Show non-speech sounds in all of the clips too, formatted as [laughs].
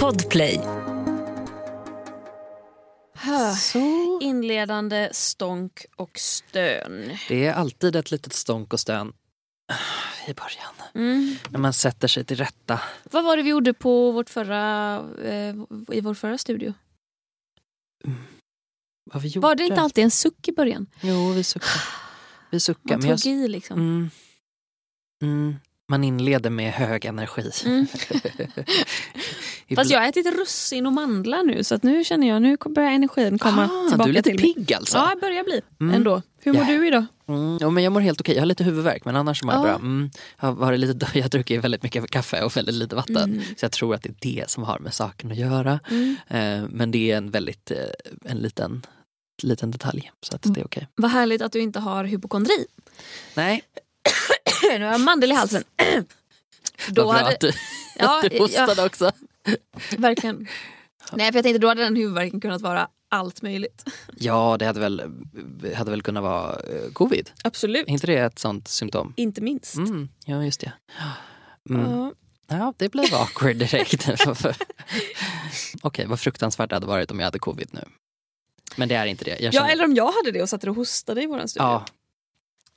Podplay. Så. Inledande stånk och stön. Det är alltid ett litet stånk och stön [sighs] i början. Mm. När man sätter sig till rätta. Vad var det vi gjorde på vårt förra, eh, i vår förra studio? Vad vi gjorde. Var det inte alltid en suck i början? Jo, vi suckar. Vi suckar. Man men jag... tog i liksom. mm. Mm. Man inleder med hög energi. Mm. [laughs] Fast jag har ätit russin och mandlar nu så att nu känner jag nu börjar energin komma ah, tillbaka Du är lite till pigg alltså? Ja, jag börjar bli Mm. ändå. Hur mår Ja. du idag? Mm, jo, men jag mår helt okej. Jag har lite huvudvärk men annars mår jag Ja. bra. Mm, jag, har varit lite, [laughs] jag har druckit väldigt mycket kaffe och väldigt lite vatten. Mm. Så jag tror att det är det som har med saken att göra. Mm. Eh, men det är en väldigt eh, en liten, liten detalj. Så att det är okej. Vad härligt att du inte har hypokondri. Nej, [coughs] nu har jag mandel i halsen. [coughs] vad bra [laughs] att du, Ja, att du hostade också. [laughs] verkligen. Nej, för jag tänkte då hade den huvudvärken kunnat vara allt möjligt. [laughs] Ja, det hade väl, hade väl kunnat vara eh, covid. Absolut. Är inte det ett sånt symptom? Inte minst. Mm, ja, just det. Mm. Ja. Ja, det blev awkward direkt. Okej, vad fruktansvärt det hade varit om jag hade covid nu. Men det är inte det. Jag Ja, känner, eller om jag hade det och satt och hostade i våran studio. ja.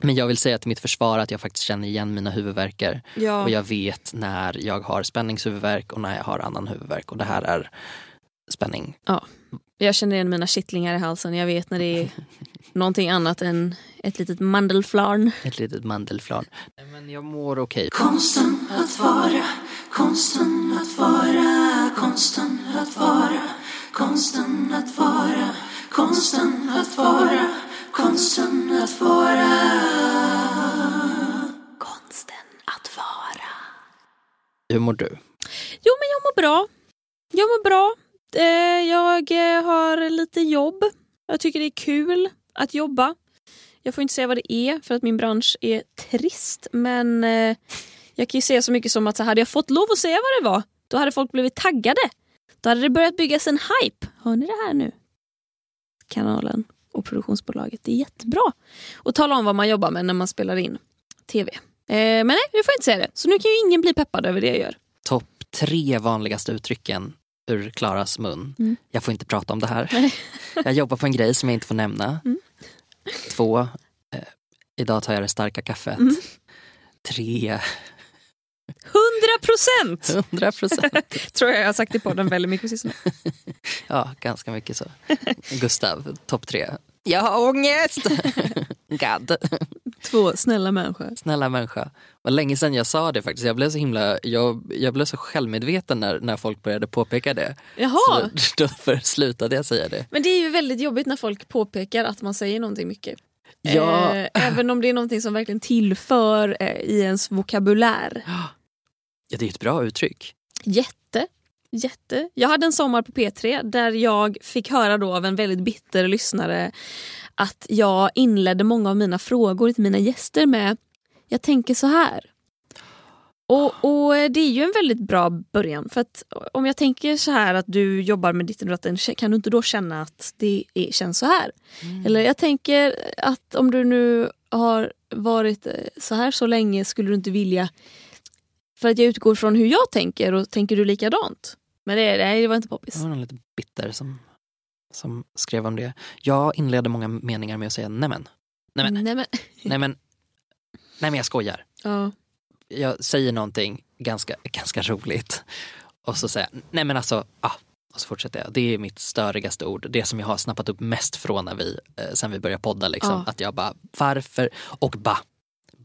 Men jag vill säga till mitt försvar att jag faktiskt känner igen mina huvudvärkar. Ja. Och jag vet när jag har spänningshuvudvärk och när jag har annan huvudvärk. Och det här är spänning. Jag känner igen mina kittlingar i halsen. Jag vet när det är [laughs] någonting annat än ett litet mandelflarn. Ett litet mandelflarn. Nej, men jag mår okej. Konsten att vara, konsten att vara, konsten att vara, konsten att vara, konsten att vara, konsten att vara. Konsten att vara. Hur mår du? Jo, men jag mår bra. Jag mår bra. Eh, Jag eh, har lite jobb. Jag tycker det är kul att jobba. Jag får inte säga vad det är för att min bransch är trist. Men eh, jag kan ju säga så mycket som att så hade jag fått lov att säga vad det var, då hade folk blivit taggade. Då hade det börjat byggas en hype. Hör ni det här nu? Kanalen och produktionsbolaget. Det är jättebra att tala om vad man jobbar med när man spelar in tv. Eh, Men nej, jag får inte säga det. Så nu kan ju ingen bli peppad över det jag gör. Topp tre vanligaste uttrycken ur Klaras mun. Mm. Jag får inte prata om det här. [laughs] Jag jobbar på en grej som jag inte får nämna. Mm. Två, eh, idag tar jag det starka kaffet. Mm. Tre, 100 procent! hundra procent. [laughs] [laughs] Tror jag jag har sagt i podden väldigt mycket på sistone. Ja, ganska mycket så. Gustav, topp tre. Jag har ångest! [laughs] God. Två snälla människor. Snälla människa. Var länge sedan jag sa det faktiskt. Jag blev så himla, jag, jag blev så självmedveten när, när folk började påpeka det. Jaha, Så [laughs] därför slutade jag säga det. men det är ju väldigt jobbigt när folk påpekar att man säger någonting mycket. Ja. Eh, även om det är någonting som verkligen tillför eh, i ens vokabulär. [gasps] Ja, det är ett bra uttryck. Jätte. Jätte. Jag hade en sommar på P3 där jag fick höra då av en väldigt bitter lyssnare att jag inledde många av mina frågor till mina gäster med Jag tänker så här. Och, och det är ju en väldigt bra början. För att om jag tänker så här att du jobbar med ditt och datten, kan du inte då känna att det är, känns så här? Eller jag tänker att om du nu har varit eh, så här så länge skulle du inte vilja för att jag utgår från hur jag tänker och tänker du likadant? Men det, nej, det var inte poppis. Det var någon lite bitter som, som skrev om det. Jag inledde många meningar med att säga nämen. Nämen, Nej, men, nämen, nej men jag skojar. ja. Jag säger någonting ganska, ganska roligt och så säger jag nej men alltså, ah. Och så fortsätter jag. Det är mitt störigaste ord. Det som jag har snappat upp mest från när vi, eh, sen vi började podda. Liksom. Ja. Att jag bara, varför? Och ba.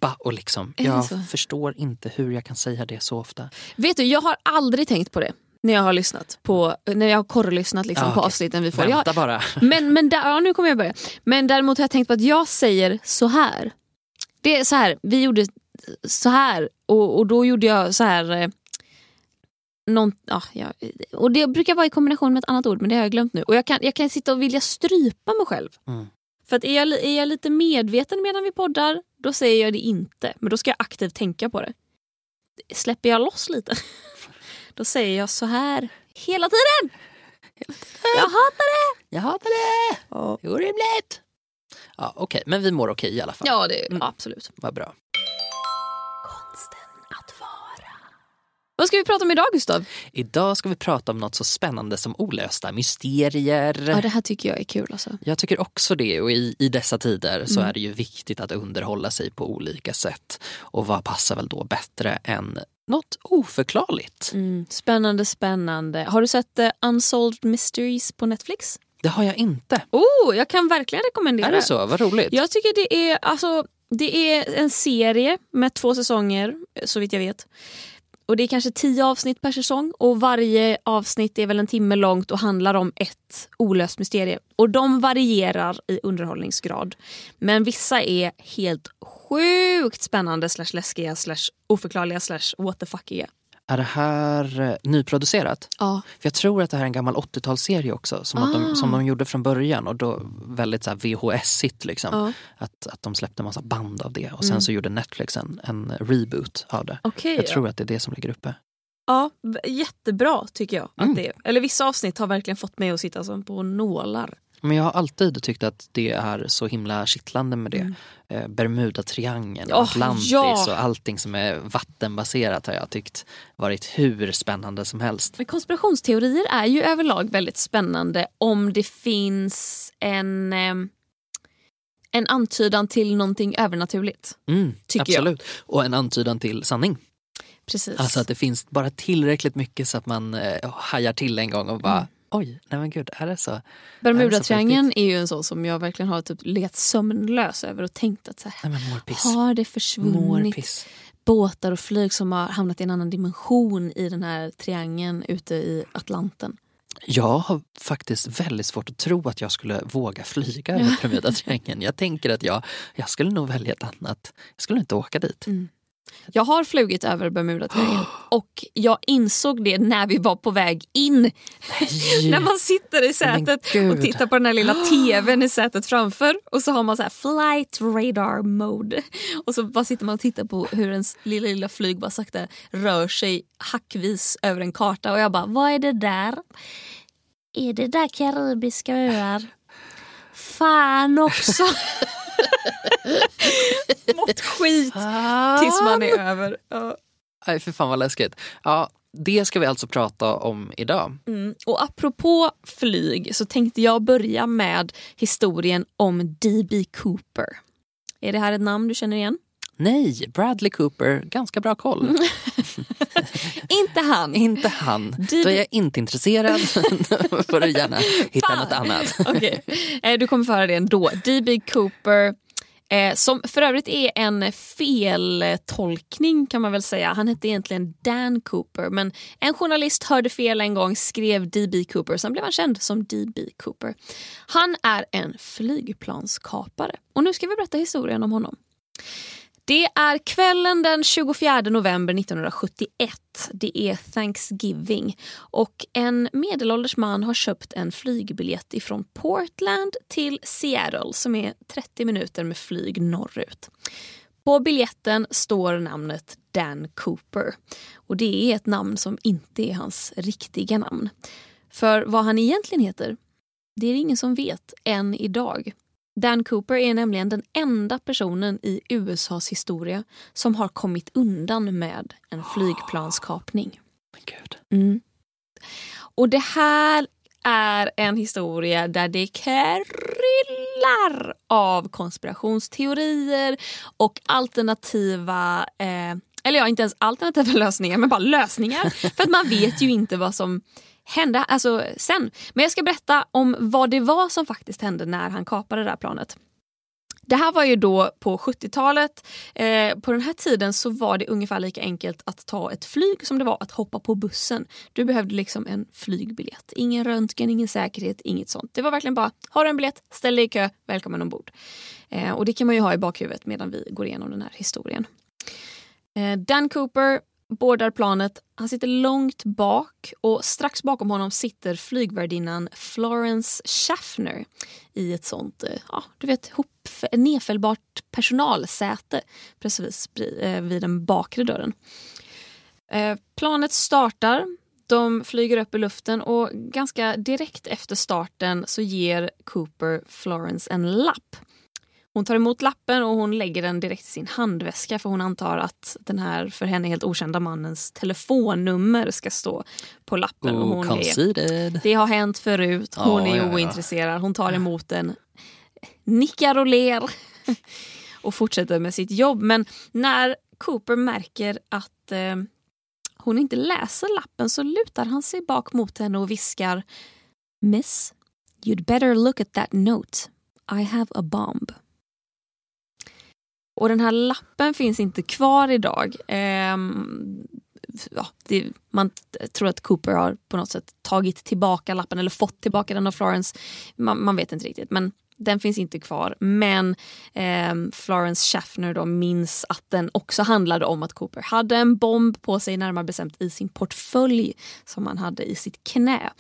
Ba och liksom. Jag förstår inte hur jag kan säga det så ofta. Vet du, jag har aldrig tänkt på det när jag har lyssnat på, när jag har korrlyssnat liksom Ja, på avsnitten vi får. Jag, Vänta bara. [laughs] men, men där, ja, nu kommer jag börja. Men däremot har jag tänkt på att jag säger så här. Det är så här, vi gjorde så här och, och då gjorde jag så här. Eh, någon, ja, ja, och det brukar vara i kombination med ett annat ord men det har jag glömt nu. Och jag kan, jag kan sitta och vilja strypa mig själv. Mm. För att är jag, är jag lite medveten medan vi poddar, då säger jag det inte. Men då ska jag aktivt tänka på det. Släpper jag loss lite, [laughs] då säger jag så här hela tiden. Jag hatar det! Jag hatar det! Det är orimligt! Ja, Okej, men vi mår okej i alla fall. Ja, det, Mm. absolut. Vad bra. Vad ska vi prata om idag Gustav? Idag ska vi prata om något så spännande som olösta mysterier. Ja, det här tycker jag är kul alltså. Jag tycker också det och i, i dessa tider så Mm. är det ju viktigt att underhålla sig på olika sätt. Och vad passar väl då bättre än något oförklarligt? Mm. Spännande, spännande. Har du sett eh, Unsolved Mysteries på Netflix? Det har jag inte. Oh, jag kan verkligen rekommendera Är det så? Vad roligt. Jag tycker det är, alltså, det är en serie med två säsonger, så vitt jag vet. Och Det är kanske tio avsnitt per säsong och varje avsnitt är väl en timme långt och handlar om ett olöst mysterium. Och de varierar i underhållningsgrad. Men vissa är helt sjukt spännande, slash läskiga, slash oförklarliga, slash what the fuckiga. Är det här eh, nyproducerat? Ja. För jag tror att det här är en gammal 80-talsserie också. Som, Ah. de, som de gjorde från början och då väldigt VHS-igt liksom. Ja. Att, att de släppte massa band av det och sen Mm. så gjorde Netflix en, en reboot av det. Okej. Jag tror att det är det som ligger uppe. Ja, jättebra tycker jag. Att Mm. det är. Eller vissa avsnitt har verkligen fått mig att sitta som på nålar. Men jag har alltid tyckt att det är så himla kittlande med det. Mm. Eh, Bermudatriangeln och Åh, Atlantis ja. och allting som är vattenbaserat har jag tyckt varit hur spännande som helst. Men konspirationsteorier är ju överlag väldigt spännande om det finns en, eh, en antydan till någonting övernaturligt. Mm, Tycker jag. absolut. Och en antydan till sanning. Precis. Alltså att det finns bara tillräckligt mycket så att man eh, hajar till en gång och bara Mm. Oj, nej men gud, är det så? Bermudatriangeln är ju en sån som jag verkligen har typ legat sömnlös över och tänkt att så här, Nej har det försvunnit båtar och flyg som har hamnat i en annan dimension i den här triangeln ute i Atlanten? Jag har faktiskt väldigt svårt att tro att jag skulle våga flyga över Bermudatriangeln. Jag tänker att jag, jag skulle nog välja ett annat. Jag skulle inte åka dit. Jag har flugit över Bermudatriangeln [gasps] och jag insåg det när vi var på väg in. När man sitter i sätet och tittar på den här lilla [gasps] tvn i sätet framför och så har man så här flight radar mode. Och så bara sitter man och tittar på hur ens lilla lilla flyg bara sakta rör sig hackvis över en karta och jag bara, vad är det där? Är det där karibiska öar? [laughs] Fan också! [laughs] [laughs] Mått skit tills man är över. Ja. Nej för fan vad läskigt. Ja, det ska vi alltså prata om idag. Mm. Och apropå flyg så tänkte jag börja med historien om D.B. Cooper. Är det här ett namn du känner igen? Nej, Bradley Cooper, ganska bra koll. [laughs] Inte han. Inte han. Du- Då är jag inte intresserad. [laughs] Då får du gärna hitta Fan. något annat. [laughs] Okej, eh, Du kommer få höra det ändå. D.B. Cooper eh, som för övrigt är en feltolkning kan man väl säga. Han hette egentligen Dan Cooper men en journalist hörde fel en gång, skrev D.B. Cooper, sen blev han känd som D.B. Cooper. Han är en flygplanskapare och nu ska vi berätta historien om honom. Det är kvällen den 24 november 1971. Det är Thanksgiving och en medelålders man har köpt en flygbiljett ifrån Portland till Seattle som är 30 minuter med flyg norrut. På biljetten står namnet Dan Cooper och det är ett namn som inte är hans riktiga namn. För vad han egentligen heter, det är det ingen som vet än idag. Dan Cooper är nämligen den enda personen i USAs historia som har kommit undan med en flygplanskapning. Gud. Mm. Och det här är en historia där det kryllar av konspirationsteorier och alternativa, eh, eller ja inte ens alternativa lösningar men bara lösningar. [laughs] För att man vet ju inte vad som hände alltså, sen. Men jag ska berätta om vad det var som faktiskt hände när han kapade det där planet. Det här var ju då på 70-talet. Eh, på den här tiden så var det ungefär lika enkelt att ta ett flyg som det var att hoppa på bussen. Du behövde liksom en flygbiljett. Ingen röntgen, ingen säkerhet, inget sånt. Det var verkligen bara, har du en biljett, ställ dig i kö, välkommen ombord. Eh, och det kan man ju ha i bakhuvudet medan vi går igenom den här historien. Eh, Dan Cooper boardar planet. Han sitter långt bak och strax bakom honom sitter flygvärdinnan Florence Schaffner i ett sånt, eh, ja, du vet, hop, nedfällbart personalsäte precis eh, vid den bakre dörren. Eh, planet startar, de flyger upp i luften och ganska direkt efter starten så ger Cooper Florence en lapp. Hon tar emot lappen och hon lägger den direkt i sin handväska för hon antar att den här för henne helt okända mannens telefonnummer ska stå på lappen. och Oh, hon är, det har hänt förut, hon Ja, är ja. ointresserad. Hon tar emot den, nickar och ler [laughs] och fortsätter med sitt jobb. Men när Cooper märker att eh, hon inte läser lappen så lutar han sig bak mot henne och viskar Miss, you'd better look at that note. I have a bomb. Och den här lappen finns inte kvar idag. Eh, ja, det, man tror att Cooper har på något sätt tagit tillbaka lappen eller fått tillbaka den av Florence. Man, man vet inte riktigt men den finns inte kvar. Men eh, Florence Schaffner då minns att den också handlade om att Cooper hade en bomb på sig närmare bestämt i sin portfölj som han hade i sitt knä.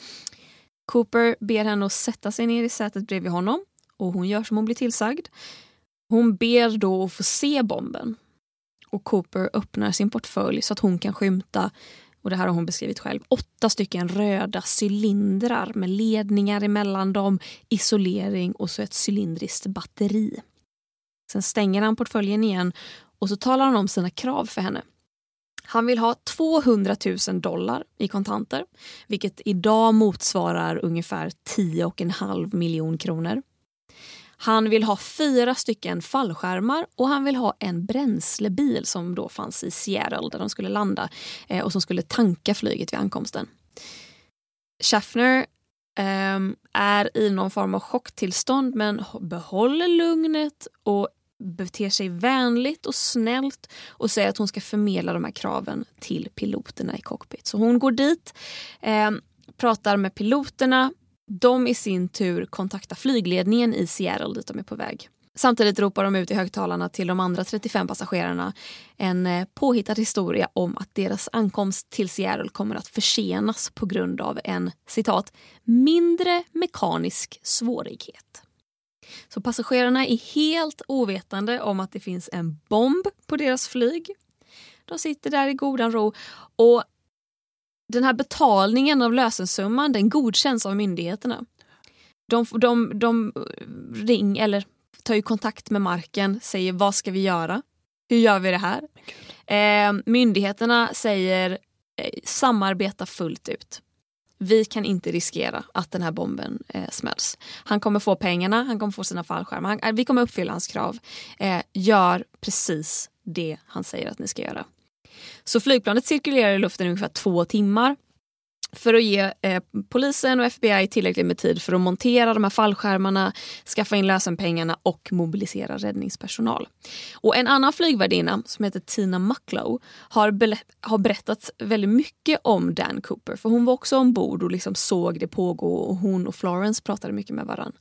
Cooper ber henne att sätta sig ner i sätet bredvid honom och hon gör som hon blir tillsagd. Hon ber då att få se bomben. Och Cooper öppnar sin portfölj så att hon kan skymta, och det här har hon beskrivit själv, åtta stycken röda cylindrar med ledningar emellan dem, isolering och så ett cylindriskt batteri. Sen stänger han portföljen igen och så talar han om sina krav för henne. Han vill ha 200 000 dollar i kontanter, vilket idag motsvarar ungefär 10,5 miljon kronor. Han vill ha fyra stycken fallskärmar och han vill ha en bränslebil som då fanns i Seattle där de skulle landa eh, och som skulle tanka flyget vid ankomsten. Schaffner um, är i någon form av chocktillstånd men behåller lugnet och beter sig vänligt och snällt och säger att hon ska förmedla de här kraven till piloterna i cockpit. Så hon går dit, eh, pratar med piloterna, de i sin tur kontaktar flygledningen i Seattle dit de är på väg. Samtidigt ropar de ut i högtalarna till de andra 35 passagerarna en eh, påhittad historia om att deras ankomst till Seattle kommer att försenas på grund av en citat mindre mekanisk svårighet. Så passagerarna är helt ovetande om att det finns en bomb på deras flyg. De sitter där i godan ro och den här betalningen av lösensumman den godkänns av myndigheterna. De, de, de eh, ring, eller tar ju kontakt med marken, säger vad ska vi göra? Hur gör vi det här? Eh, myndigheterna säger eh, samarbeta fullt ut. Vi kan inte riskera att den här bomben eh, smälls. Han kommer få pengarna, han kommer få sina fallskärmar. Han, eh, vi kommer uppfylla hans krav. Eh, gör precis det han säger att ni ska göra. Så flygplanet cirkulerar i luften i ungefär två timmar för att ge eh, polisen och FBI tillräckligt med tid för att montera de här fallskärmarna, skaffa in lösenpengarna och mobilisera räddningspersonal. Och en annan flygvärdinna som heter Tina Mucklow har, be- har berättat väldigt mycket om Dan Cooper för hon var också ombord och liksom såg det pågå och hon och Florence pratade mycket med varandra.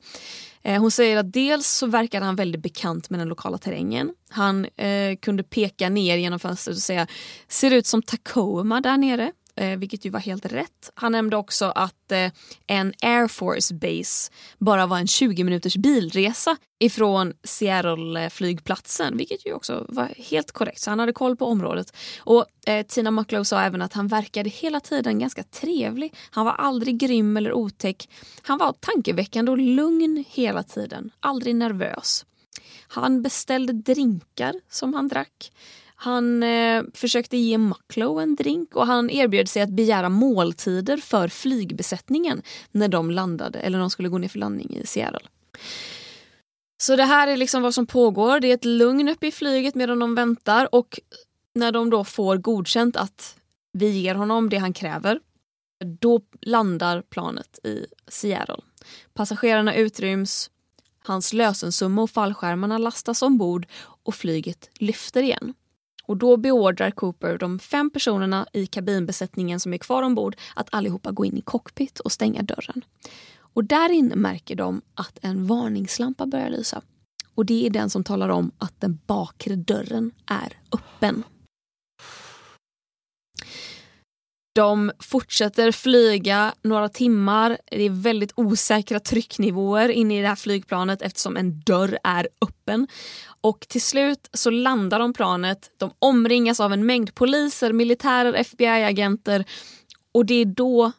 Eh, hon säger att dels så verkade han väldigt bekant med den lokala terrängen. Han eh, kunde peka ner genom fönstret och säga ser ut som Tacoma där nere. Eh, vilket ju var helt rätt. Han nämnde också att eh, en Air Force Base bara var en 20 minuters bilresa ifrån Seattle flygplatsen, vilket ju också var helt korrekt. Så han hade koll på området. Och eh, Tina Mucklow sa även att han verkade hela tiden ganska trevlig. Han var aldrig grym eller otäck. Han var tankeväckande och lugn hela tiden, aldrig nervös. Han beställde drinkar som han drack. Han eh, försökte ge Mucklow en drink och han erbjöd sig att begära måltider för flygbesättningen när de landade eller de skulle gå ner för landning i Seattle. Så det här är liksom vad som pågår. Det är ett lugn uppe i flyget medan de väntar och när de då får godkänt att vi ger honom det han kräver, då landar planet i Seattle. Passagerarna utryms, hans lösensumma och fallskärmarna lastas ombord och flyget lyfter igen. Och då beordrar Cooper de fem personerna i kabinbesättningen som är kvar ombord att allihopa gå in i cockpit och stänga dörren. Och där inne märker de att en varningslampa börjar lysa. Och det är den som talar om att den bakre dörren är öppen. De fortsätter flyga några timmar. Det är väldigt osäkra trycknivåer inne i det här flygplanet eftersom en dörr är öppen. Och till slut så landar de planet. De omringas av en mängd poliser, militärer, FBI-agenter. Och det är då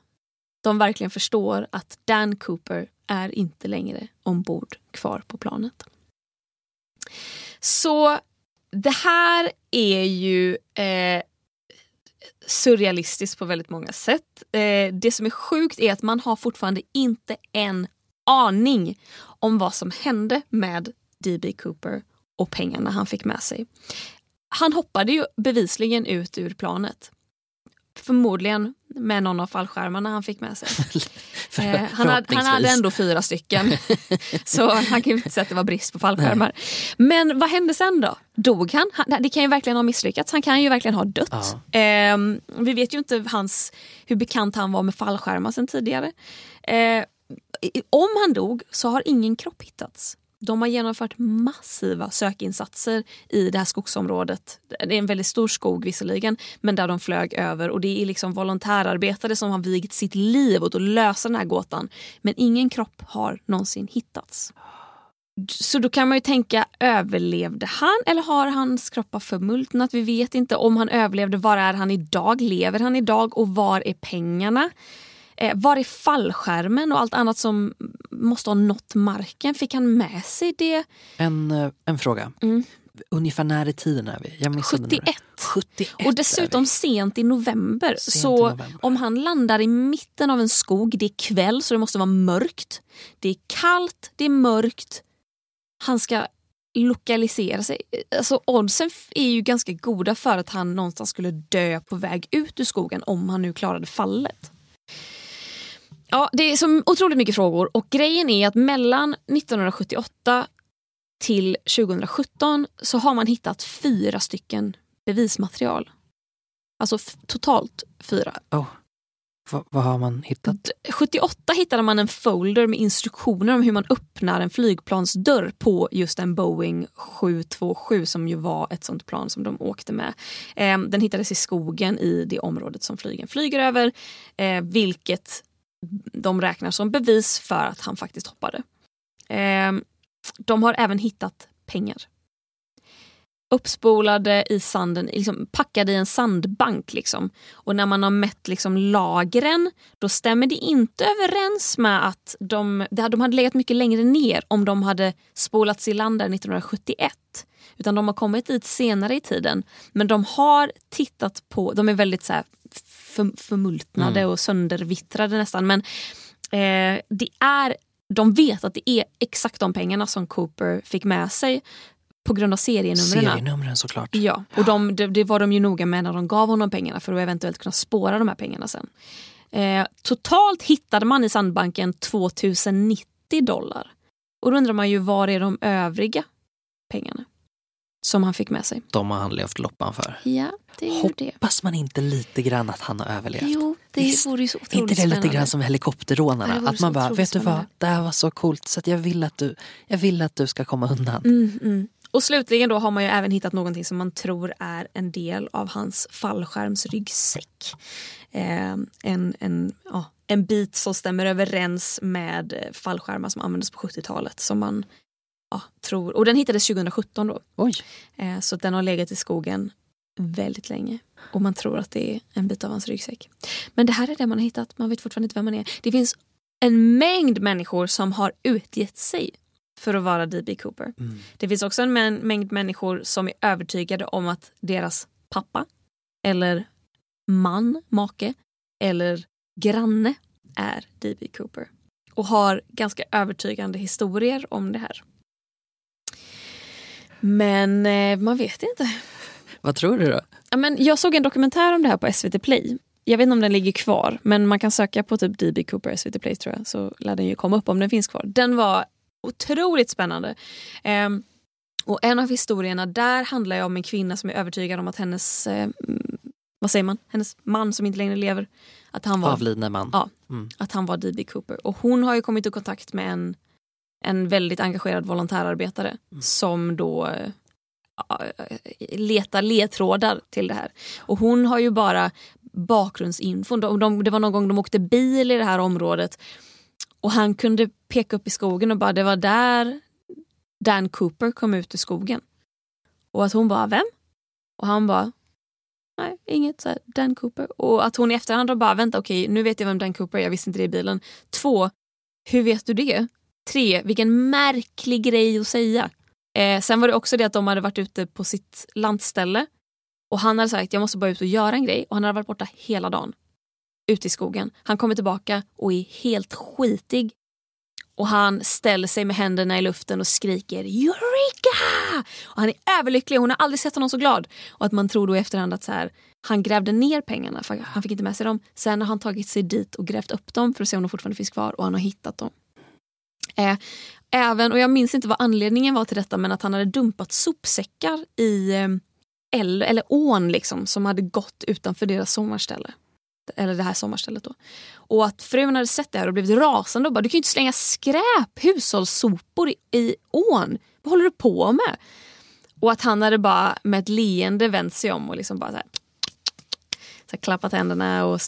de verkligen förstår att Dan Cooper är inte längre ombord kvar på planet. Så det här är ju eh, surrealistiskt på väldigt många sätt. Eh, det som är sjukt är att man har fortfarande inte en aning om vad som hände med D.B. Cooper och pengarna han fick med sig. Han hoppade ju bevisligen ut ur planet. Förmodligen med någon av fallskärmarna han fick med sig. [laughs] För, Eh, han, hade, han hade ändå fyra stycken. [laughs] så han kan ju inte säga att det var brist på fallskärmar. Men vad hände sen då? Dog han? han? Det kan ju verkligen ha misslyckats. Han kan ju verkligen ha dött. Ja. Eh, vi vet ju inte hans, hur bekant han var med fallskärmar sen tidigare. Eh, om han dog så har ingen kropp hittats. De har genomfört massiva sökinsatser i det här skogsområdet. Det är en väldigt stor skog visserligen, men där de flög över. Och Det är liksom volontärarbetare som har vigt sitt liv åt att lösa den här gåtan. Men ingen kropp har någonsin hittats. Så då kan man ju tänka, överlevde han eller har hans kropp förmultnat? Vi vet inte. Om han överlevde, var är han idag? Lever han idag? Och var är pengarna? Eh, var är fallskärmen och allt annat som måste ha nått marken? Fick han med sig det? En, eh, en fråga. Mm. Ungefär när i tiden är vi? Jag missade nu. 71. 71 Och dessutom sent i november. Sent i så november. om han landar i mitten av en skog, det är kväll så det måste vara mörkt. Det är kallt, det är mörkt. Han ska lokalisera sig. Alltså oddsen är ju ganska goda för att han någonstans skulle dö på väg ut ur skogen om han nu klarade fallet. Ja, det är så otroligt mycket frågor och grejen är att mellan 1978 till 2017 så har man hittat fyra stycken bevismaterial. Alltså totalt fyra. Oh. Va, vad har man hittat? D- 78 hittade man en folder med instruktioner om hur man öppnar en flygplansdörr på just en Boeing 727 som ju var ett sånt plan som de åkte med. Eh, den hittades i skogen i det området som flygen flyger över, eh, vilket de räknar som bevis för att han faktiskt hoppade. Eh, de har även hittat pengar. Uppspolade i sanden, liksom packade i en sandbank. Liksom. Och när man har mätt liksom lagren då stämmer det inte överens med att de, hade- de hade legat mycket längre ner om de hade spolats i land där 1971. Utan de har kommit dit senare i tiden. Men de har tittat på, de är väldigt så här för, förmultnade Mm. och söndervittrade nästan. Men eh, det är, de vet att det är exakt de pengarna som Cooper fick med sig på grund av serienumren. Serienumren såklart. Ja, och de, det, det var de ju noga med när de gav honom pengarna för att eventuellt kunna spåra de här pengarna sen. Eh, totalt hittade man i sandbanken 2090 dollar. Och då undrar man ju var är de övriga pengarna som han fick med sig? De har han levt loppan för. Ja, det är ju det. Hoppas man inte lite grann att han har överlevt? Jo, det Visst. vore ju så otroligt inte det lite spännande. grann som helikopterrånarna? Att man bara, vet du vad, spännande. det här var så coolt så jag vill att du, jag vill att du ska komma undan. Mm, mm. Och slutligen då har man ju även hittat någonting som man tror är en del av hans fallskärmsryggsäck. Eh, en, en, ja, en bit som stämmer överens med fallskärmar som användes på 70-talet. Som man ja, tror, och den hittades 2017 då. Oj, Eh, så den har legat i skogen väldigt länge. Och man tror att det är en bit av hans ryggsäck. Men det här är det man har hittat. Man vet fortfarande inte vem man är. Det finns en mängd människor som har utgett sig för att vara D.B. Cooper. mm. Det finns också en mä- mängd människor som är övertygade om att deras pappa eller man, make eller granne är D.B. Cooper. Och har ganska övertygande historier om det här. Men eh, man vet inte. vad tror du då? Ja, men jag såg en dokumentär om det här på SVT Play. Jag vet inte om den ligger kvar, men man kan söka på typ DB Cooper SVT Play tror jag, så lär den ju komma upp om den finns kvar. Den var otroligt spännande. Ehm, och en av historierna där handlar ju om en kvinna som är övertygad om att hennes, eh, vad säger man, hennes man som inte längre lever, att han var Avlidne man. Ja. Mm. att han var D.B. Cooper. Och hon har ju kommit i kontakt med en, en väldigt engagerad volontärarbetare Mm. som då eh, letar ledtrådar till det här. Och hon har ju bara bakgrundsinfon. De, de, det var någon gång de åkte bil i det här området och han kunde peka upp i skogen och bara det var där Dan Cooper kom ut ur skogen. Och att hon bara, vem? Och han bara, nej inget, så här, Dan Cooper. Och att hon i efterhand bara, vänta okej nu vet jag vem Dan Cooper är, jag visste inte det i bilen. Två, hur vet du det? Tre, vilken märklig grej att säga. Eh, sen var det också det att de hade varit ute på sitt lantställe och han hade sagt jag måste bara ut och göra en grej och han hade varit borta hela dagen. Ute i skogen. Han kommer tillbaka och är helt skitig. Och han ställer sig med händerna i luften och skriker Eureka! Och han är överlycklig, hon har aldrig sett honom så glad. Och att man tror då i efterhand att så här, han grävde ner pengarna för han fick inte med sig dem. Sen har han tagit sig dit och grävt upp dem för att se om de fortfarande finns kvar och han har hittat dem. Eh, även, och jag minns inte vad anledningen var till detta men att han hade dumpat sopsäckar i eh, eller, eller ån liksom, som hade gått utanför deras sommarställe. Eller det här sommarstället då. Och att frun hade sett det här och blivit rasande och bara du kan ju inte slänga skräp, hushållssopor i, i ån. Vad håller du på med? Och att han hade bara med ett leende vänt sig om och liksom bara så här, så här, klappat händerna och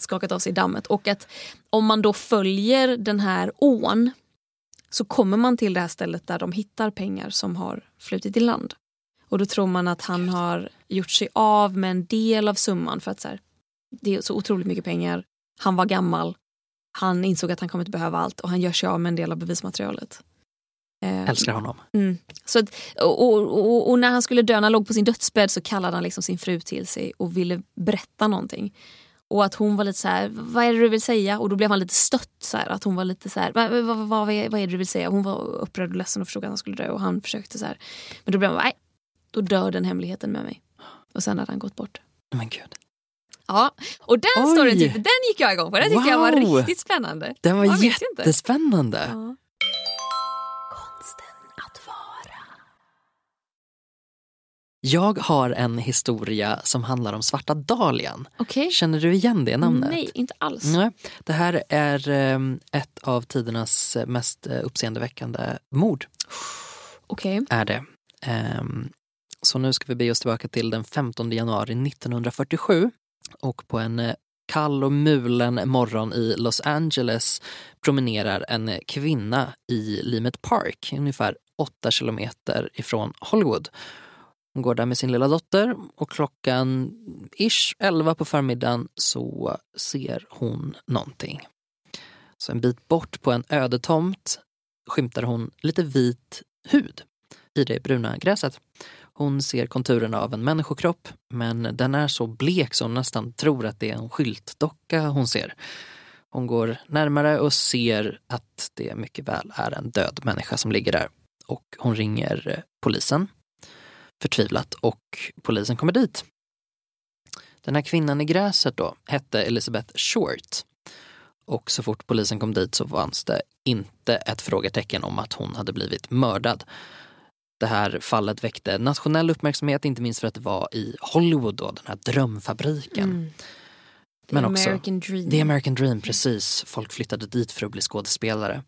skakat av sig dammet. Och att om man då följer den här ån så kommer man till det här stället där de hittar pengar som har flutit i land. Och då tror man att han har gjort sig av med en del av summan för att så här, det är så otroligt mycket pengar. Han var gammal. Han insåg att han kommer inte behöva allt och han gör sig av med en del av bevismaterialet. Eh, Älskar honom. Mm. Så att, och, och, och, när han skulle dö, när han låg på sin dödsbädd så kallade han liksom sin fru till sig och ville berätta någonting. Och att hon var lite så här, vad är det du vill säga? Och då blev han lite stött. Så här, att hon var lite så här, vad, vad, vad, vad, är, vad är det du vill säga? Hon var upprörd och ledsen och förstod att han skulle dö och han försökte så här. Men då blev han, nej, då dör den hemligheten med mig. Och sen hade han gått bort. Men gud. Ja, och den Oj. storyn tyckte, den gick jag igång på. Den tyckte jag var Wow. riktigt spännande. Den var Jag jättespännande. Ja. Jag har en historia som handlar om svarta dahlian. Okej. Känner du igen det namnet? Nej, inte alls. Nej, det här är eh, ett av tidernas mest eh, uppseendeväckande mord. Okej. är det. Ehm, så nu ska vi bege oss tillbaka till den 15 januari 1947 och på en eh, kall och mulen morgon i Los Angeles promenerar en kvinna i Limet Park, ungefär 8 kilometer ifrån Hollywood. Hon går där med sin lilla dotter och klockan ish 11 på förmiddagen så ser hon någonting. Så en bit bort på en öde tomt skymtar hon lite vit hud i det bruna gräset. Hon ser konturerna av en människokropp men den är så blek så hon nästan tror att det är en skyltdocka hon ser. Hon går närmare och ser att det mycket väl är en död människa som ligger där. Och hon ringer polisen förtvivlat och polisen kommer dit. Den här kvinnan i gräset då hette Elizabeth Short. Och så fort polisen kom dit så fanns det inte ett frågetecken om att hon hade blivit mördad. Det här fallet väckte nationell uppmärksamhet, inte minst för att det var i Hollywood då, den här drömfabriken. Mm. The Men också- American dream. The American Dream, precis. Folk flyttade dit för att bli skådespelare.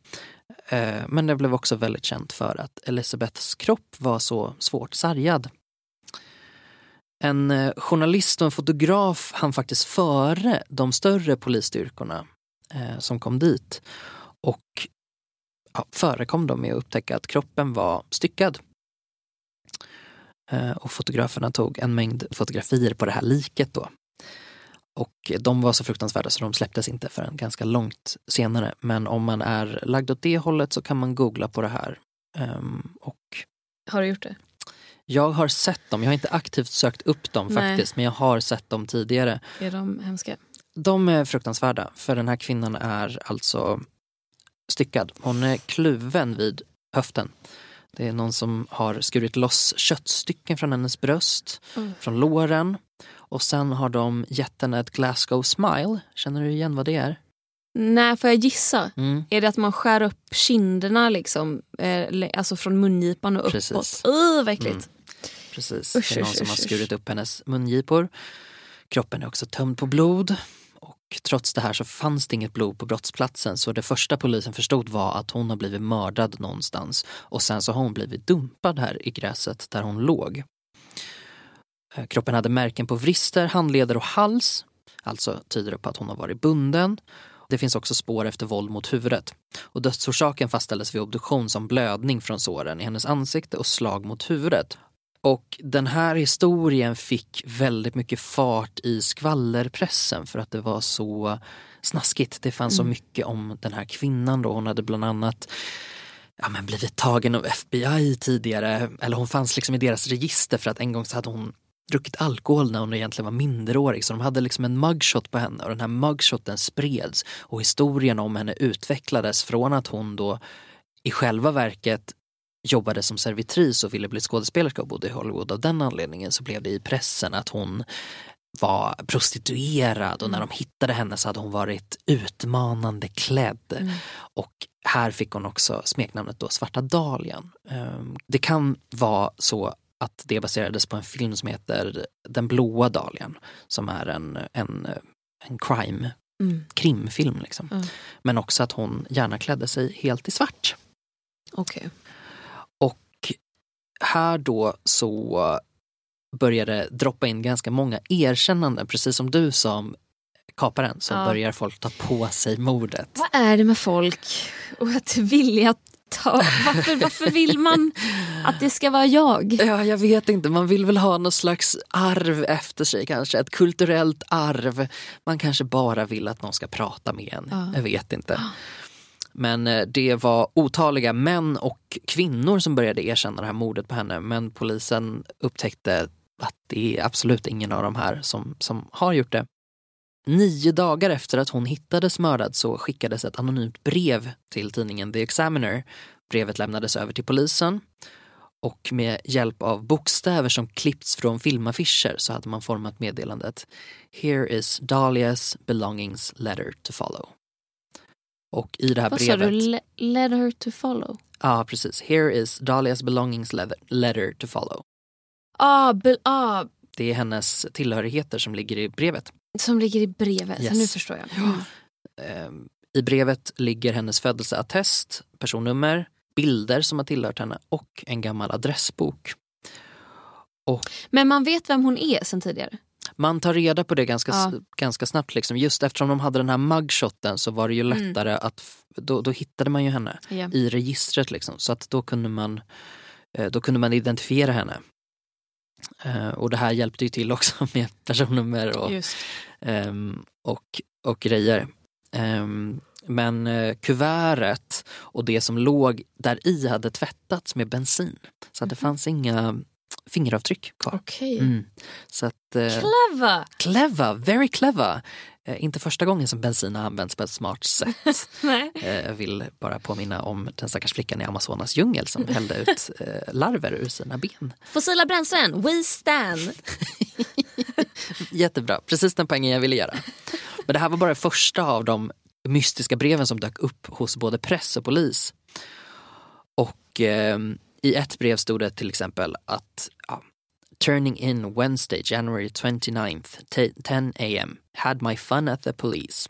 Eh, Men det blev också väldigt känt för att Elizabeths kropp var så svårt sargad. En eh, journalist och en fotograf hann faktiskt före de större polisstyrkorna eh, som kom dit och ja, förekom dem med att upptäcka att kroppen var styckad. Och fotograferna tog en mängd fotografier på det här liket då. Och de var så fruktansvärda så de släpptes inte förrän ganska långt senare. Men om man är lagd åt det hållet så kan man googla på det här. Ehm, och Har du gjort det? jag har sett dem, jag har inte aktivt sökt upp dem Nej. faktiskt, men jag har sett dem tidigare. Är de hemska? De är fruktansvärda, för den här kvinnan är alltså styckad. Hon är kluven vid höften. Det är någon som har skurit loss köttstycken från hennes bröst, Mm. från låren. Och sen har de gett henne ett Glasgow smile. Känner du igen vad det är? Nej, får jag gissa? Mm. Är det att man skär upp kinderna liksom, eh, alltså från mungipan och uppåt? Precis. Uh, vad äckligt. Mm. Precis, Usch, det är någon usch, som har usch, skurit upp hennes mungipor. Kroppen är också tömd på blod. Och trots det här så fanns det inget blod på brottsplatsen så det första polisen förstod var att hon har blivit mördad någonstans och sen så har hon blivit dumpad här i gräset där hon låg. Eh, Kroppen hade märken på vrister, handleder och hals, alltså tyder det på att hon har varit bunden. Det finns också spår efter våld mot huvudet. Och dödsorsaken fastställdes vid obduktion som blödning från såren i hennes ansikte och slag mot huvudet. Och den här historien fick väldigt mycket fart i skvallerpressen för att det var så snaskigt. Det fanns så Mm. mycket om den här kvinnan då. Hon hade bland annat ja, men blivit tagen av FBI tidigare. Eller hon fanns liksom i deras register för att en gång så hade hon druckit alkohol när hon egentligen var minderårig. Så de hade liksom en mugshot på henne och den här mugshoten spreds. Och historien om henne utvecklades från att hon då i själva verket jobbade som servitris och ville bli skådespelerska och bodde i Hollywood. Av den anledningen så blev det i pressen att hon var prostituerad och när de hittade henne så hade hon varit utmanande klädd. Och här fick hon också smeknamnet då Svarta Dahlian. Ehm, Det kan vara så att det baserades på en film som heter Den blåa dahlian som är en, en, en crime, Mm. krimfilm. Liksom. Mm. Men också att hon gärna klädde sig helt i svart. Okej. Och här då så började droppa in ganska många erkännanden, precis som du sa om kaparen, så Ja. börjar folk ta på sig mordet. Vad är det med folk och att vilja ta... Varför, varför vill man att det ska vara jag? [laughs] Ja, jag vet inte, man vill väl ha något slags arv efter sig kanske, ett kulturellt arv. Man kanske bara vill att någon ska prata med en, Ja. jag vet inte. Men eh, det var otaliga män och kvinnor som började erkänna det här mordet på henne men polisen upptäckte att det är absolut ingen av de här som, som har gjort det. Nio dagar efter att hon hittades mördad så skickades ett anonymt brev till tidningen The Examiner. Brevet lämnades över till polisen och med hjälp av bokstäver som klippts från filmaffischer så hade man format meddelandet Here is Dahlias belongings letter to follow. Och i det här Vad sa brevet... du? Le- Let her to follow? Ja, precis. Here is Dahlias belongings letter to follow. Ah, be, ah, Det är hennes tillhörigheter som ligger i brevet. Som ligger i brevet. Yes. Nu förstår jag. Mm. I brevet ligger hennes födelseattest, personnummer, bilder som har tillhört henne och en gammal adressbok. Men man vet vem hon är sen tidigare? Man tar reda på det ganska, Ja. ganska snabbt. Liksom. Just eftersom de hade den här mugshoten så var det ju Mm. lättare att... f- Då, då hittade man ju henne Ja. i registret. Liksom. Så att då kunde man, eh, då kunde man identifiera henne. Eh, Och det här hjälpte ju till också [laughs] med personnummer och, ehm, och, och grejer. Ehm, Men eh, kuvertet och det som låg där i hade tvättats med bensin. Så det fanns inga fingeravtryck kvar. Okej. Mm. Så att, eh, Clever! clever, very clever. Eh, inte första gången som bensin har använts på ett smart sätt. [laughs] Nej. Eh, Jag vill bara påminna om den stackars flickan i Amazonas djungel som hällde ut [laughs] eh, larver ur sina ben. Fossila bränslen, we stand! [laughs] Jättebra, precis den poängen jag ville göra. Men det här var bara det första av de mystiska breven som dök upp hos både press och polis. Och eh, i ett brev stod det till exempel att ja, Turning in Wednesday, January 29th, te- 10 am. Had my fun at the police.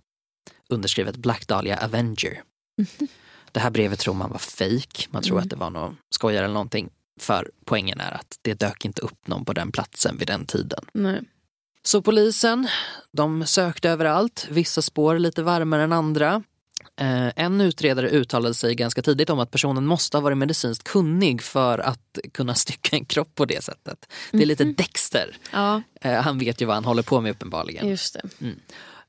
Underskrivet Black Dahlia Avenger. [laughs] Det här brevet tror man var fake. Man tror Mm. att det var någon skojare eller någonting. För poängen är att det dök inte upp någon på den platsen vid den tiden. Nej. Så polisen, de sökte överallt, vissa spår lite varmare än andra. Eh, en utredare uttalade sig ganska tidigt om att personen måste ha varit medicinskt kunnig för att kunna [laughs] stycka en kropp på det sättet. Det är lite Dexter. Ja, Eh, han vet ju vad han håller på med uppenbarligen. just det.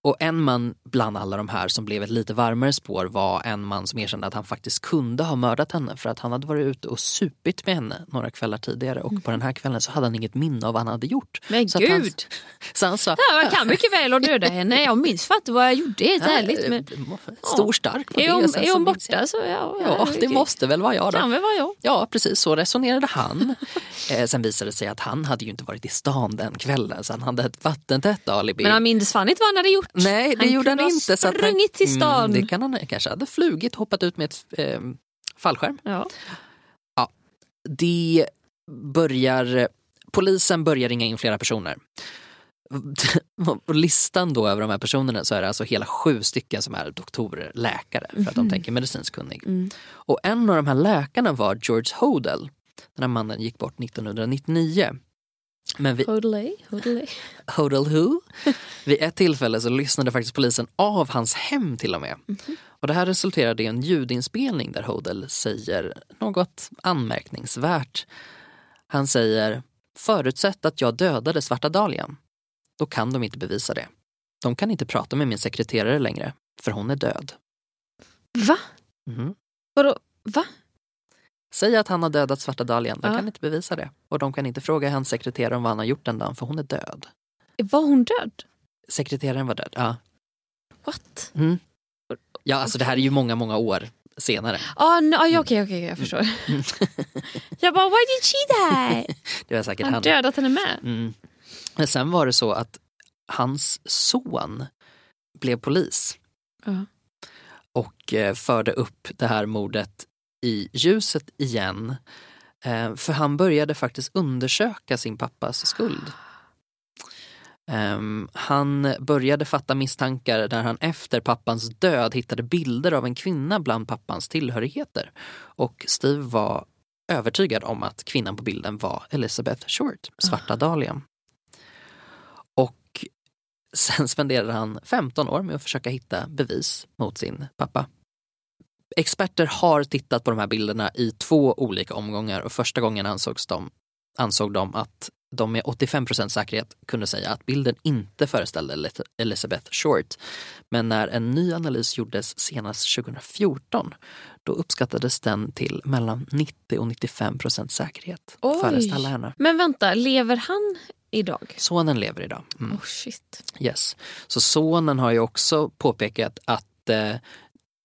Och en man bland alla de här som blev ett lite varmare spår var en man som erkände att han faktiskt kunde ha mördat henne för att han hade varit ute och supit med henne några kvällar tidigare och på den här kvällen så hade han inget minne av vad han hade gjort. Men så att Han, gud! [laughs] så han sa, Ja, jag kan mycket väl att döda henne. Jag minns faktiskt vad jag gjorde. Helt ärligt. Men Stor stark på är det. hon, är hon minns jag- borta så ja. Ja, det måste väl vara jag Kan då. väl vara jag. Ja, precis så resonerade han. [laughs] eh, sen visade det sig att han hade ju inte varit i stan den kvällen så han hade ett vattentätt alibi. Men han minns fan inte vad han hade gjort. Nej, det Han gjorde han inte. Så att han- till stan. Mm, det kan han kanske hade flugit, hoppat ut med ett eh, fallskärm. Ja. Det börjar, polisen börjar ringa in flera personer. [laughs] På listan då över de här personerna så är det alltså hela sju stycken som är doktorer, läkare för att de tänker medicinskt kunnig. Mm. Och en av de här läkarna var George Hodel. Den här mannen gick bort 1999. Men vid, Hodelay, hodelay. Hodel who? [laughs] Vid ett tillfälle så lyssnade faktiskt polisen av hans hem till och med. Och det här resulterade i en ljudinspelning där Hodel säger något anmärkningsvärt. Han säger Förutsätt att jag dödade Svarta Dahlian. Då kan de inte bevisa det. De kan inte prata med min sekreterare längre, för hon är död. Va? Mhm. Vadå? Va? Säg att han har dödat svarta dahlian, de Ja. kan inte bevisa det. Och de kan inte fråga hans sekreterare om vad han har gjort den dagen, för hon är död. Var hon död? Sekreteraren var död, ja. What? Mm. Ja, alltså det här är ju många, många år senare. Ah, ah, ja, okej, okej, jag förstår. [laughs] jag bara, why did she die? [laughs] Det var säkert Han han. dödat henne med. Mm. Men sen var det så att hans son blev polis Ja. och eh, förde upp det här mordet i ljuset igen. Eh, för han började faktiskt undersöka sin pappas skuld. Ehm, han började fatta misstankar där han efter pappans död hittade bilder av en kvinna bland pappans tillhörigheter. Och Steve var övertygad om att kvinnan på bilden var Elizabeth Short, svarta dahlian. Och sen spenderade han 15 år med att försöka hitta bevis mot sin pappa. Experter har tittat på de här bilderna i två olika omgångar och första gången ansågs de, ansåg de att de med 85% säkerhet kunde säga att bilden inte föreställde Eli- Elizabeth Short. Men när en ny analys gjordes senast 2014 då uppskattades den till mellan 90 och 95% säkerhet att Oj. föreställa henne. Men vänta, lever han idag? Sonen lever idag. Mm. Oh shit. Yes. Så sonen har ju också påpekat att eh,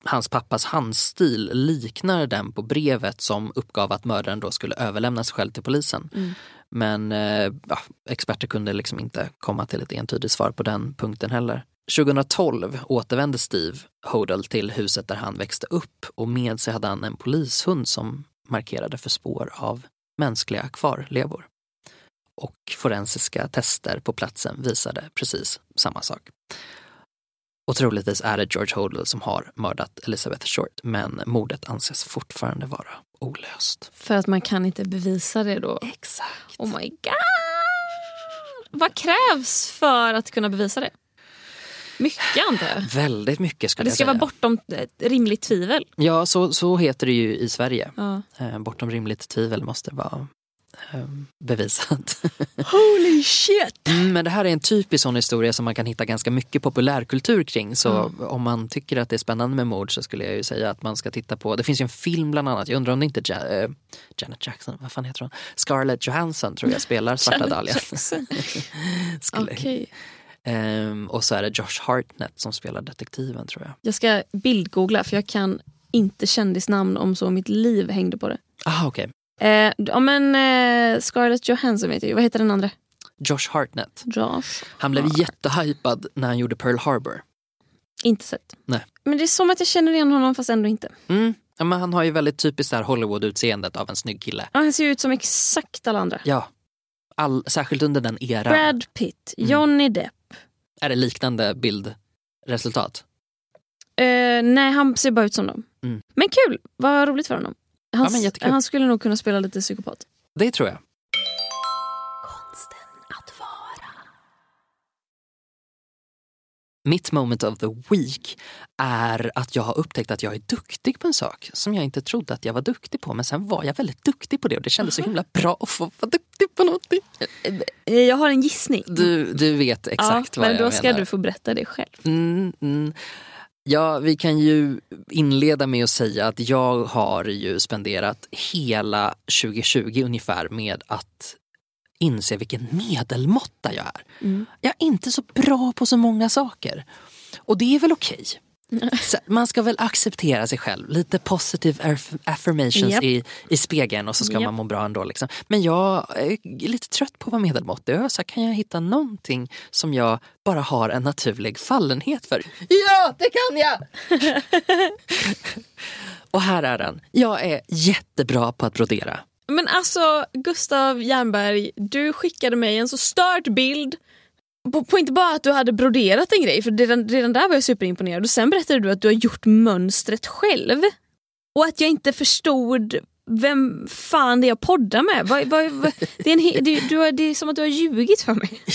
hans pappas handstil liknar den på brevet som uppgav att mördaren då skulle överlämna sig själv till polisen. Mm. Men eh, ja, experter kunde liksom inte komma till ett entydigt svar på den punkten heller. 2012 återvände Steve Hodel till huset där han växte upp och med sig hade han en polishund som markerade för spår av mänskliga kvarlevor. Och forensiska tester på platsen visade precis samma sak. Och troligtvis är det George Hodel som har mördat Elizabeth Short men mordet anses fortfarande vara olöst. För att man kan inte bevisa det då? Exakt. Oh my god! Vad krävs för att kunna bevisa det? Mycket antar jag. Väldigt mycket skulle Det jag ska säga. vara bortom ett rimligt tvivel. Ja, så, så heter det ju i Sverige. Ja. Eh, bortom rimligt tvivel måste vara eh, bevisat. [laughs] Holy shit! Mm, Men det här är en typisk sån historia som man kan hitta ganska mycket populärkultur kring. Så om man tycker att det är spännande med mord så skulle jag ju säga att man ska titta på, det finns ju en film bland annat, jag undrar om det inte ja, eh, Janet Jackson, vad fan heter hon? Scarlett Johansson tror jag spelar Svarta Dahlia. [laughs] Skulle- Okej. Ehm, och så är det Josh Hartnett som spelar detektiven tror jag. Jag ska bildgoogla för jag kan inte kändisnamn om så mitt liv hängde på det. Ah, okej. Eh, ja men eh, Scarlett Johansson vet jag. Vad heter den andra? Josh Hartnett. Josh. Han blev jättehypad när han gjorde Pearl Harbor. Inte sett. Nej. Men det är som att jag känner igen honom fast ändå inte. Mm. Ja, men han har ju väldigt typiskt Hollywood-utseendet av en snygg kille. Ja, han ser ut som exakt alla andra. Ja, All, särskilt under den eran. Brad Pitt, Mm. Johnny Depp. Är det liknande bildresultat? Eh, nej, han ser bara ut som dem. Mm. Men kul! Vad roligt för honom. Han, Ja, men jättekul. han skulle nog kunna spela lite psykopat. Det tror jag. Konsten att vara. Mitt moment of the week är att jag har upptäckt att jag är duktig på en sak som jag inte trodde att jag var duktig på. Men sen var jag väldigt duktig på det och det kändes så himla bra att få vara duktig på någonting. Eh, Jag har en gissning. Du, du vet exakt ja, vad men jag då ska menar. du få berätta det själv. Mm, mm. Ja, vi kan ju inleda med att säga att jag har ju spenderat hela 2020 ungefär med att inse vilken medelmåtta jag är. Mm. Jag är inte så bra på så många saker. Och det är väl okej. Så Man ska väl acceptera sig själv. Lite positive aff- affirmations Japp. i, i spegeln och så ska Japp. man må bra ändå. Liksom. Men jag är lite trött på att vara medelmåttig. Så kan jag hitta någonting som jag bara har en naturlig fallenhet för? Ja, det kan jag! [laughs] och här är den. Jag är jättebra på att brodera. Men alltså Gustav Jernberg, du skickade mig en så stört bild på, på inte bara att du hade broderat en grej, för redan, redan där var jag superimponerad. Och sen berättade du att du har gjort mönstret själv. Och att jag inte förstod vem fan det är jag poddar med. Vad, vad, vad, det, är en, det, du det är som att du har ljugit för mig. [laughs]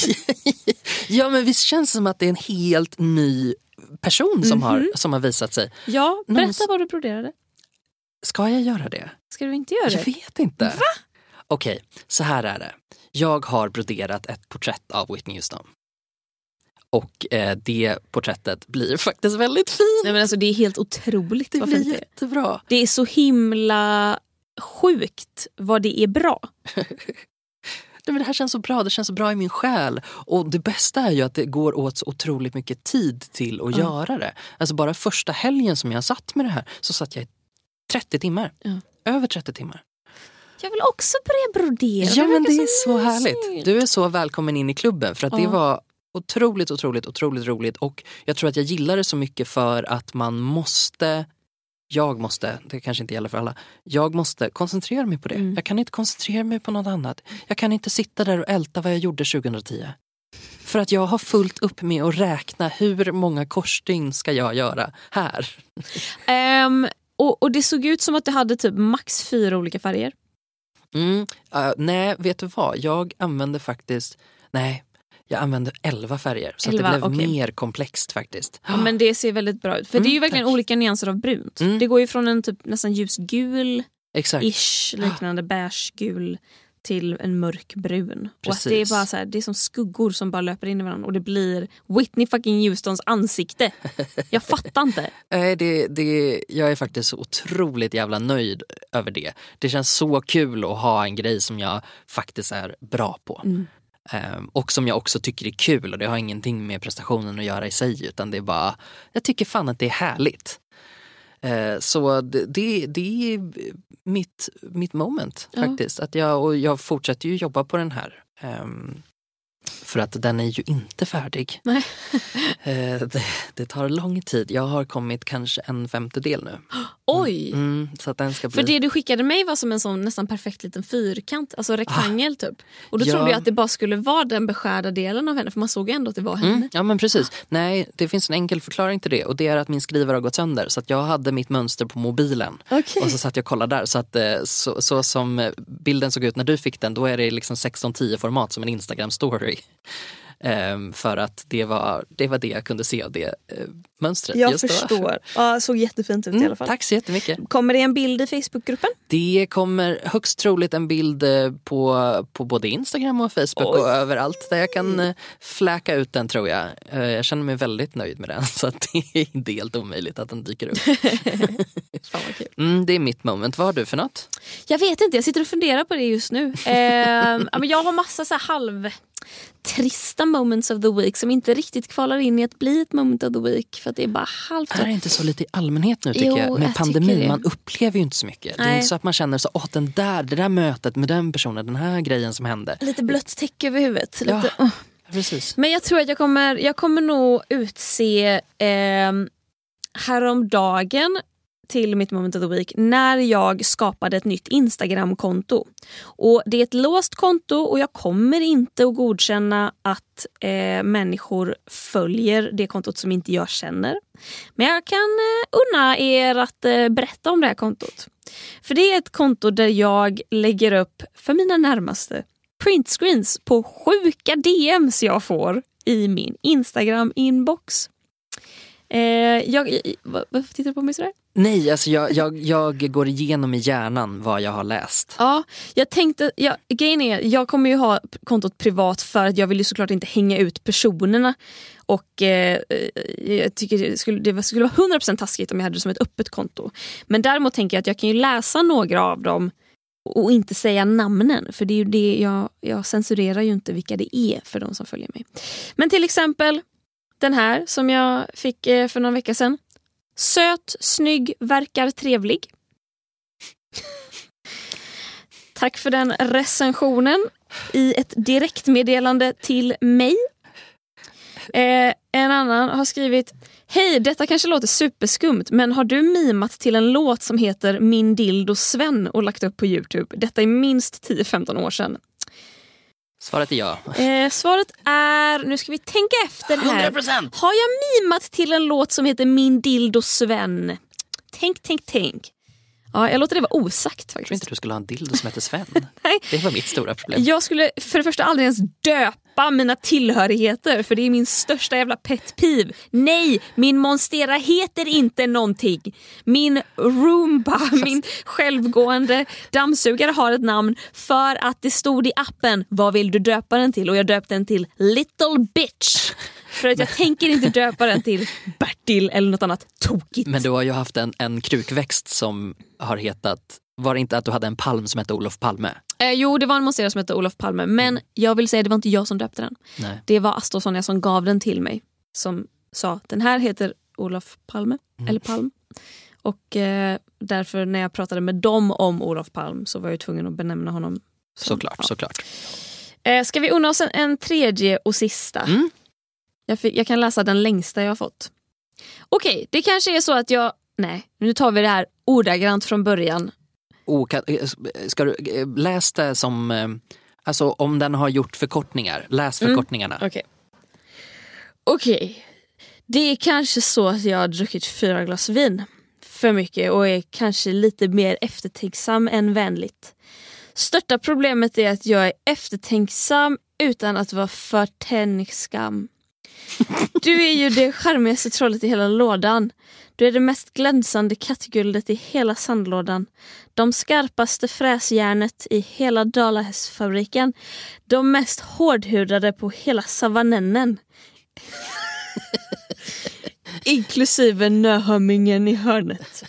Ja, men visst känns det som att det är en helt ny person som, har, Mhm. som har visat sig. Ja, berätta Någons- vad du broderade. Ska jag göra det? Ska du inte göra Jag det? vet inte. Okej, så här är det. Jag har broderat ett porträtt av Whitney Houston. Och eh, det porträttet blir faktiskt väldigt fint. Nej, men alltså, det är helt otroligt det vad blir fint det är. jättebra. Det är så himla sjukt vad det är bra. [laughs] Nej, men det här känns så bra, det känns så bra i min själ. Och det bästa är ju att det går åt så otroligt mycket tid till att Ja. göra det. Alltså bara första helgen som jag satt med det här så satt jag i 30 timmar. Ja. Över 30 timmar. Jag vill också börja brodera. Ja men det är så mysigt. härligt. Du är så välkommen in i klubben för att det Ja. var otroligt, otroligt, otroligt roligt. Och jag tror att jag gillar det så mycket för att man måste jag måste, det kanske inte gäller för alla, jag måste koncentrera mig på det. Mm. Jag kan inte koncentrera mig på något annat. Jag kan inte sitta där och älta vad jag gjorde 2010. För att jag har fullt upp med att räkna hur många korsstygn ska jag göra här. Ehm, och, och det såg ut som att du hade typ max fyra olika färger. Mm, uh, nej, vet du vad? Jag använde faktiskt, nej, jag använde 11 färger. Så Elva, att det blev okej. mer komplext faktiskt. Ja, men det ser väldigt bra ut. För det är ju Mm, verkligen tack. olika nyanser av brunt. Mm. Det går ju från en typ nästan ljusgul Exakt. ish [gasps] liknande beigegul till en mörkbrun. Och att det är bara så här, det är som skuggor som bara löper in i varandra och det blir Whitney fucking Houstons ansikte. Jag [laughs] fattar inte. Nej, det, det, jag är faktiskt så otroligt jävla nöjd över det. Det känns så kul att ha en grej som jag faktiskt är bra på. Mm. Ehm, och som jag också tycker är kul och det har ingenting med prestationen att göra i sig utan det är bara, jag tycker fan att det är härligt. Eh, så det, det, är mitt, mitt moment Ja. faktiskt. Att jag, och jag fortsätter ju jobba på den här. För att den är ju inte färdig. Nej. [laughs] Eh, det, det tar lång tid. Jag har kommit kanske en femtedel nu. [gasps] Oj! Mm, så att den ska bli... För det du skickade mig var som en sån nästan perfekt liten fyrkant, alltså rektangel typ. Och då Ja. trodde jag att det bara skulle vara den beskärda delen av henne för man såg ju ändå att det var henne. Mm, ja men precis. Nej, det finns en enkel förklaring till det och det är att min skrivare har gått sönder. Så att jag hade mitt mönster på mobilen Okej. och så satt jag och kollade där. Så, att, eh, så, så som bilden såg ut när du fick den, då är det liksom 1610 format som en Instagram story. Ehm, för att det var, det var det jag kunde se av det eh, mönstret. Jag just då. förstår. Ja, såg jättefint ut i Mm, alla fall. tack så jättemycket. Kommer det en bild i Facebookgruppen? Det kommer högst troligt en bild eh, på, på både Instagram och Facebook Oj. och överallt där jag kan eh, fläka ut den tror jag. Eh, Jag känner mig väldigt nöjd med den [laughs] så det är inte helt omöjligt att den dyker upp. [laughs] Fan vad kul. Mm, det är mitt moment. Vad har du för något? Jag vet inte, jag sitter och funderar på det just nu. Men jag har massa så halv trista moments of the week som inte riktigt kvalar in i att bli ett moment of the week för att det är bara halvt. Är det inte så lite i allmänhet nu tycker Jo, jag? Med jag pandemin, man upplever ju inte så mycket. Det är Nej. inte så att man känner så, åh den där, det där mötet med den personen, den här grejen som hände. Lite blött täcke över huvudet. Ja. Lite, uh. Precis. Men jag tror att jag kommer, jag kommer nog utse eh, häromdagen till mitt moment of the week när jag skapade ett nytt Instagramkonto. Och Det är ett låst konto och jag kommer inte att godkänna att eh, människor följer det kontot som inte jag känner. Men jag kan eh, unna er att eh, berätta om det här kontot. För det är ett konto där jag lägger upp för mina närmaste printscreens på sjuka DMs jag får i min Instagram-inbox. Eh, jag, varför tittar du på mig sådär? Nej, alltså jag, jag, jag går igenom i hjärnan vad jag har läst. Ja, jag tänkte, ja, grejen är, jag kommer ju ha kontot privat för att jag vill ju såklart inte hänga ut personerna. Och eh, eh jag tycker det skulle, det skulle vara 100% taskigt om jag hade det som ett öppet konto. Men däremot tänker jag att jag kan ju läsa några av dem och inte säga namnen. För det är ju det jag, jag censurerar ju inte vilka det är för de som följer mig. Men till exempel den här som jag fick eh, för någon vecka sedan. Söt, snygg, verkar trevlig. Tack för den recensionen i ett direktmeddelande till mig. Eh, en annan har skrivit Hej, detta kanske låter superskumt men har du mimat till en låt som heter Min dildo Sven och lagt upp på Youtube? Detta är minst 10-15 år sedan. Svaret är ja. Eh, svaret är, nu ska vi tänka efter här. 100%! Har jag mimat till en låt som heter Min dildo Sven? Tänk, tänk, tänk. Ja, jag låter det vara osagt Jag tror faktiskt. inte du skulle ha en dildo som heter Sven. [laughs] Nej. Det var mitt stora problem. Jag skulle för det första aldrig ens döpa mina tillhörigheter för det är min största jävla pet peeve. Nej, min Monstera heter inte någonting. Min Roomba, [laughs] min självgående dammsugare har ett namn för att det stod i appen vad vill du döpa den till och jag döpte den till Little Bitch. För att jag tänker inte döpa den till [laughs] Bertil eller något annat tokigt. Men du har ju haft en, en krukväxt som har hetat Var det inte att du hade en palm som hette Olof Palme? Eh, jo, det var en monstera som hette Olof Palme. Men jag vill säga det var inte jag som döpte den. Nej. Det var Asta och Sonja som gav den till mig. Som sa den här heter Olof Palme. Mm. Eller Palm. Och eh, därför när jag pratade med dem om Olof Palm så var jag tvungen att benämna honom. som- Såklart, ja. såklart. Eh, ska vi unna oss en, en tredje och sista? Mm. Jag, fick, jag kan läsa den längsta jag har fått. Okej, det kanske är så att jag... Nej, nu tar vi det här ordagrant från början. Kan, eh, ska du, eh, läs det som, eh, alltså om den har gjort förkortningar, läs Mm. förkortningarna. Okej. Okej. Det är kanske så att jag har druckit fyra glas vin för mycket och är kanske lite mer eftertänksam än vänligt. Största problemet är att jag är eftertänksam utan att vara för tänksam. Du är ju det charmigaste trollet i hela lådan. Du är det mest glänsande kattguldet i hela sandlådan. De skarpaste fräsjärnet i hela Dalahästfabriken. De mest hårdhudade på hela savannennen [laughs] Inklusive nöhömmingen i hörnet.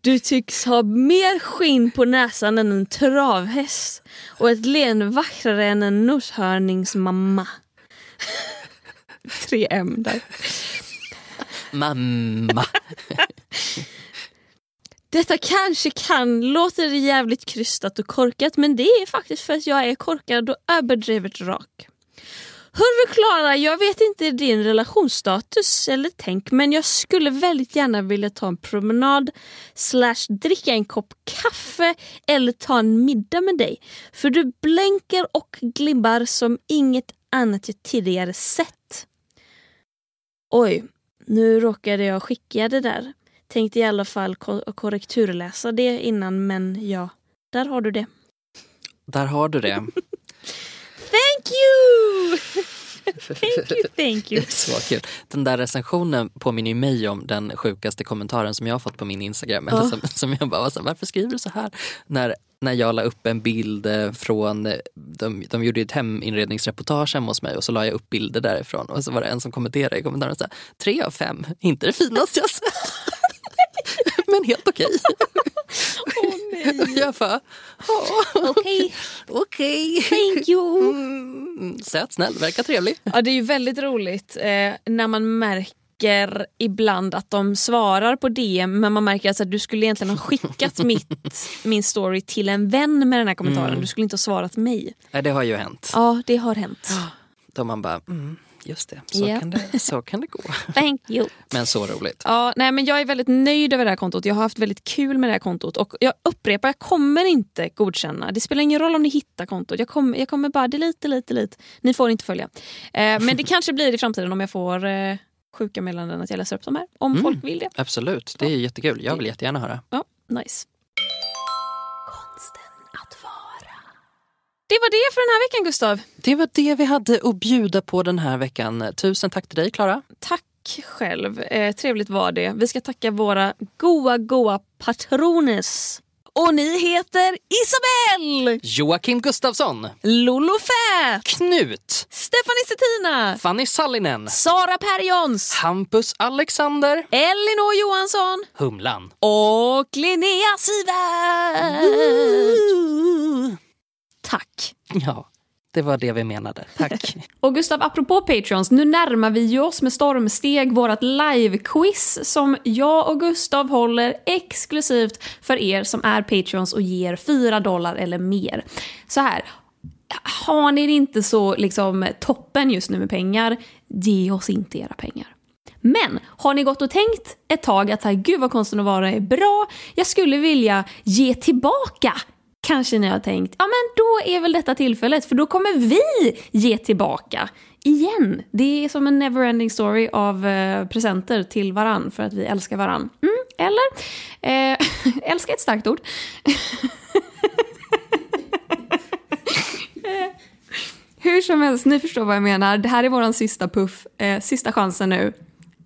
Du tycks ha mer skinn på näsan än en travhäst och ett leende vackrare än en noshörningsmamma. 3M där. Mamma. Detta kanske kan låter jävligt krystat och korkat men det är faktiskt för att jag är korkad och överdrivet rak. Hörru Klara, jag vet inte din relationsstatus eller tänk men jag skulle väldigt gärna vilja ta en promenad slash dricka en kopp kaffe eller ta en middag med dig. För du blänker och glimbar som inget annat jag tidigare sett. Oj, nu råkade jag skicka det där. Tänkte i alla fall ko- korrekturläsa det innan men ja, där har du det. Där har du det. [laughs] Thank you! [laughs] thank you, thank you. Så. Den där recensionen påminner ju mig om den sjukaste kommentaren som jag har fått på min Instagram. Eller Ja. som, som jag bara var så här, varför skriver du så här? När, när jag la upp en bild eh, från, eh, de, de gjorde ett heminredningsreportage hemma hos mig och så la jag upp bilder därifrån och så var det en som kommenterade i kommentaren så här, tre av fem, inte det finaste jag sett. Men helt okej. [laughs] Åh nej. Jag bara, "Ja, Okej, okej. thank you. Mm, söt, snäll, verkar trevlig. Ja, det är ju väldigt roligt eh, när man märker ibland att de svarar på DM men man märker att så här, du skulle egentligen ha skickat [laughs] mitt, min story till en vän med den här kommentaren. Mm. Du skulle inte ha svarat mig. Nej, det har ju hänt. Ja, det har hänt. Då man bara, mm, just det, så, Ja. kan det, så kan det gå. [laughs] Thank you. Men så roligt. Ja, nej, men jag är väldigt nöjd över det här kontot. Jag har haft väldigt kul med det här kontot. Och jag upprepar, jag kommer inte godkänna. Det spelar ingen roll om ni hittar kontot. Jag kommer, jag kommer bara delete, delete, delete. Ni får inte följa. Eh, men det kanske blir i framtiden om jag får eh, sjuka meddelanden att jag läser upp de här. Om Mm. folk vill det. Absolut, det är jättekul. Jag vill jättegärna höra. Ja, nice. Det var det för den här veckan Gustav. Det var det vi hade att bjuda på den här veckan. Tusen tack till dig Klara. Tack själv. Eh, trevligt var det. Vi ska tacka våra goa, goa patrones. Och ni heter Isabelle, Joakim Gustafsson, Lolo Fät, Knut, Stephanie Settina, Fanny Sallinen, Sara Perjons, Hampus Alexander, Elinor Johansson Humlan. och Linnea Sivert. Tack. Ja, det var det vi menade. Tack. [laughs] Och Gustav, apropå Patreons, nu närmar vi oss med stormsteg vårt live-quiz som jag och Gustav håller exklusivt för er som är Patreons och ger 4 dollar eller mer. Så här, har ni det inte så liksom toppen just nu med pengar, ge oss inte era pengar. Men har ni gått och tänkt ett tag att så här, gud vad konsten att vara är bra, jag skulle vilja ge tillbaka. Kanske ni har tänkt, ja men då är väl detta tillfället för då kommer vi ge tillbaka igen. Det är som en neverending story av eh, presenter till varann för att vi älskar varann. Mm, eller? Eh, [laughs] älska är ett starkt ord. [laughs] Hur som helst, ni förstår vad jag menar. Det här är vår sista puff, eh, sista chansen nu.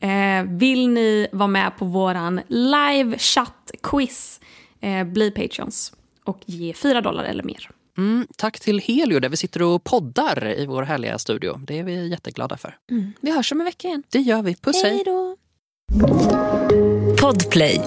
Eh, vill ni vara med på vår live chat quiz, eh, bli patreons och ge 4 dollar eller mer. Mm, tack till Helio där vi sitter och poddar i vår härliga studio. Det är vi jätteglada för. Vi hörs om en vecka igen. Det gör vi. Puss hej. då! Podplay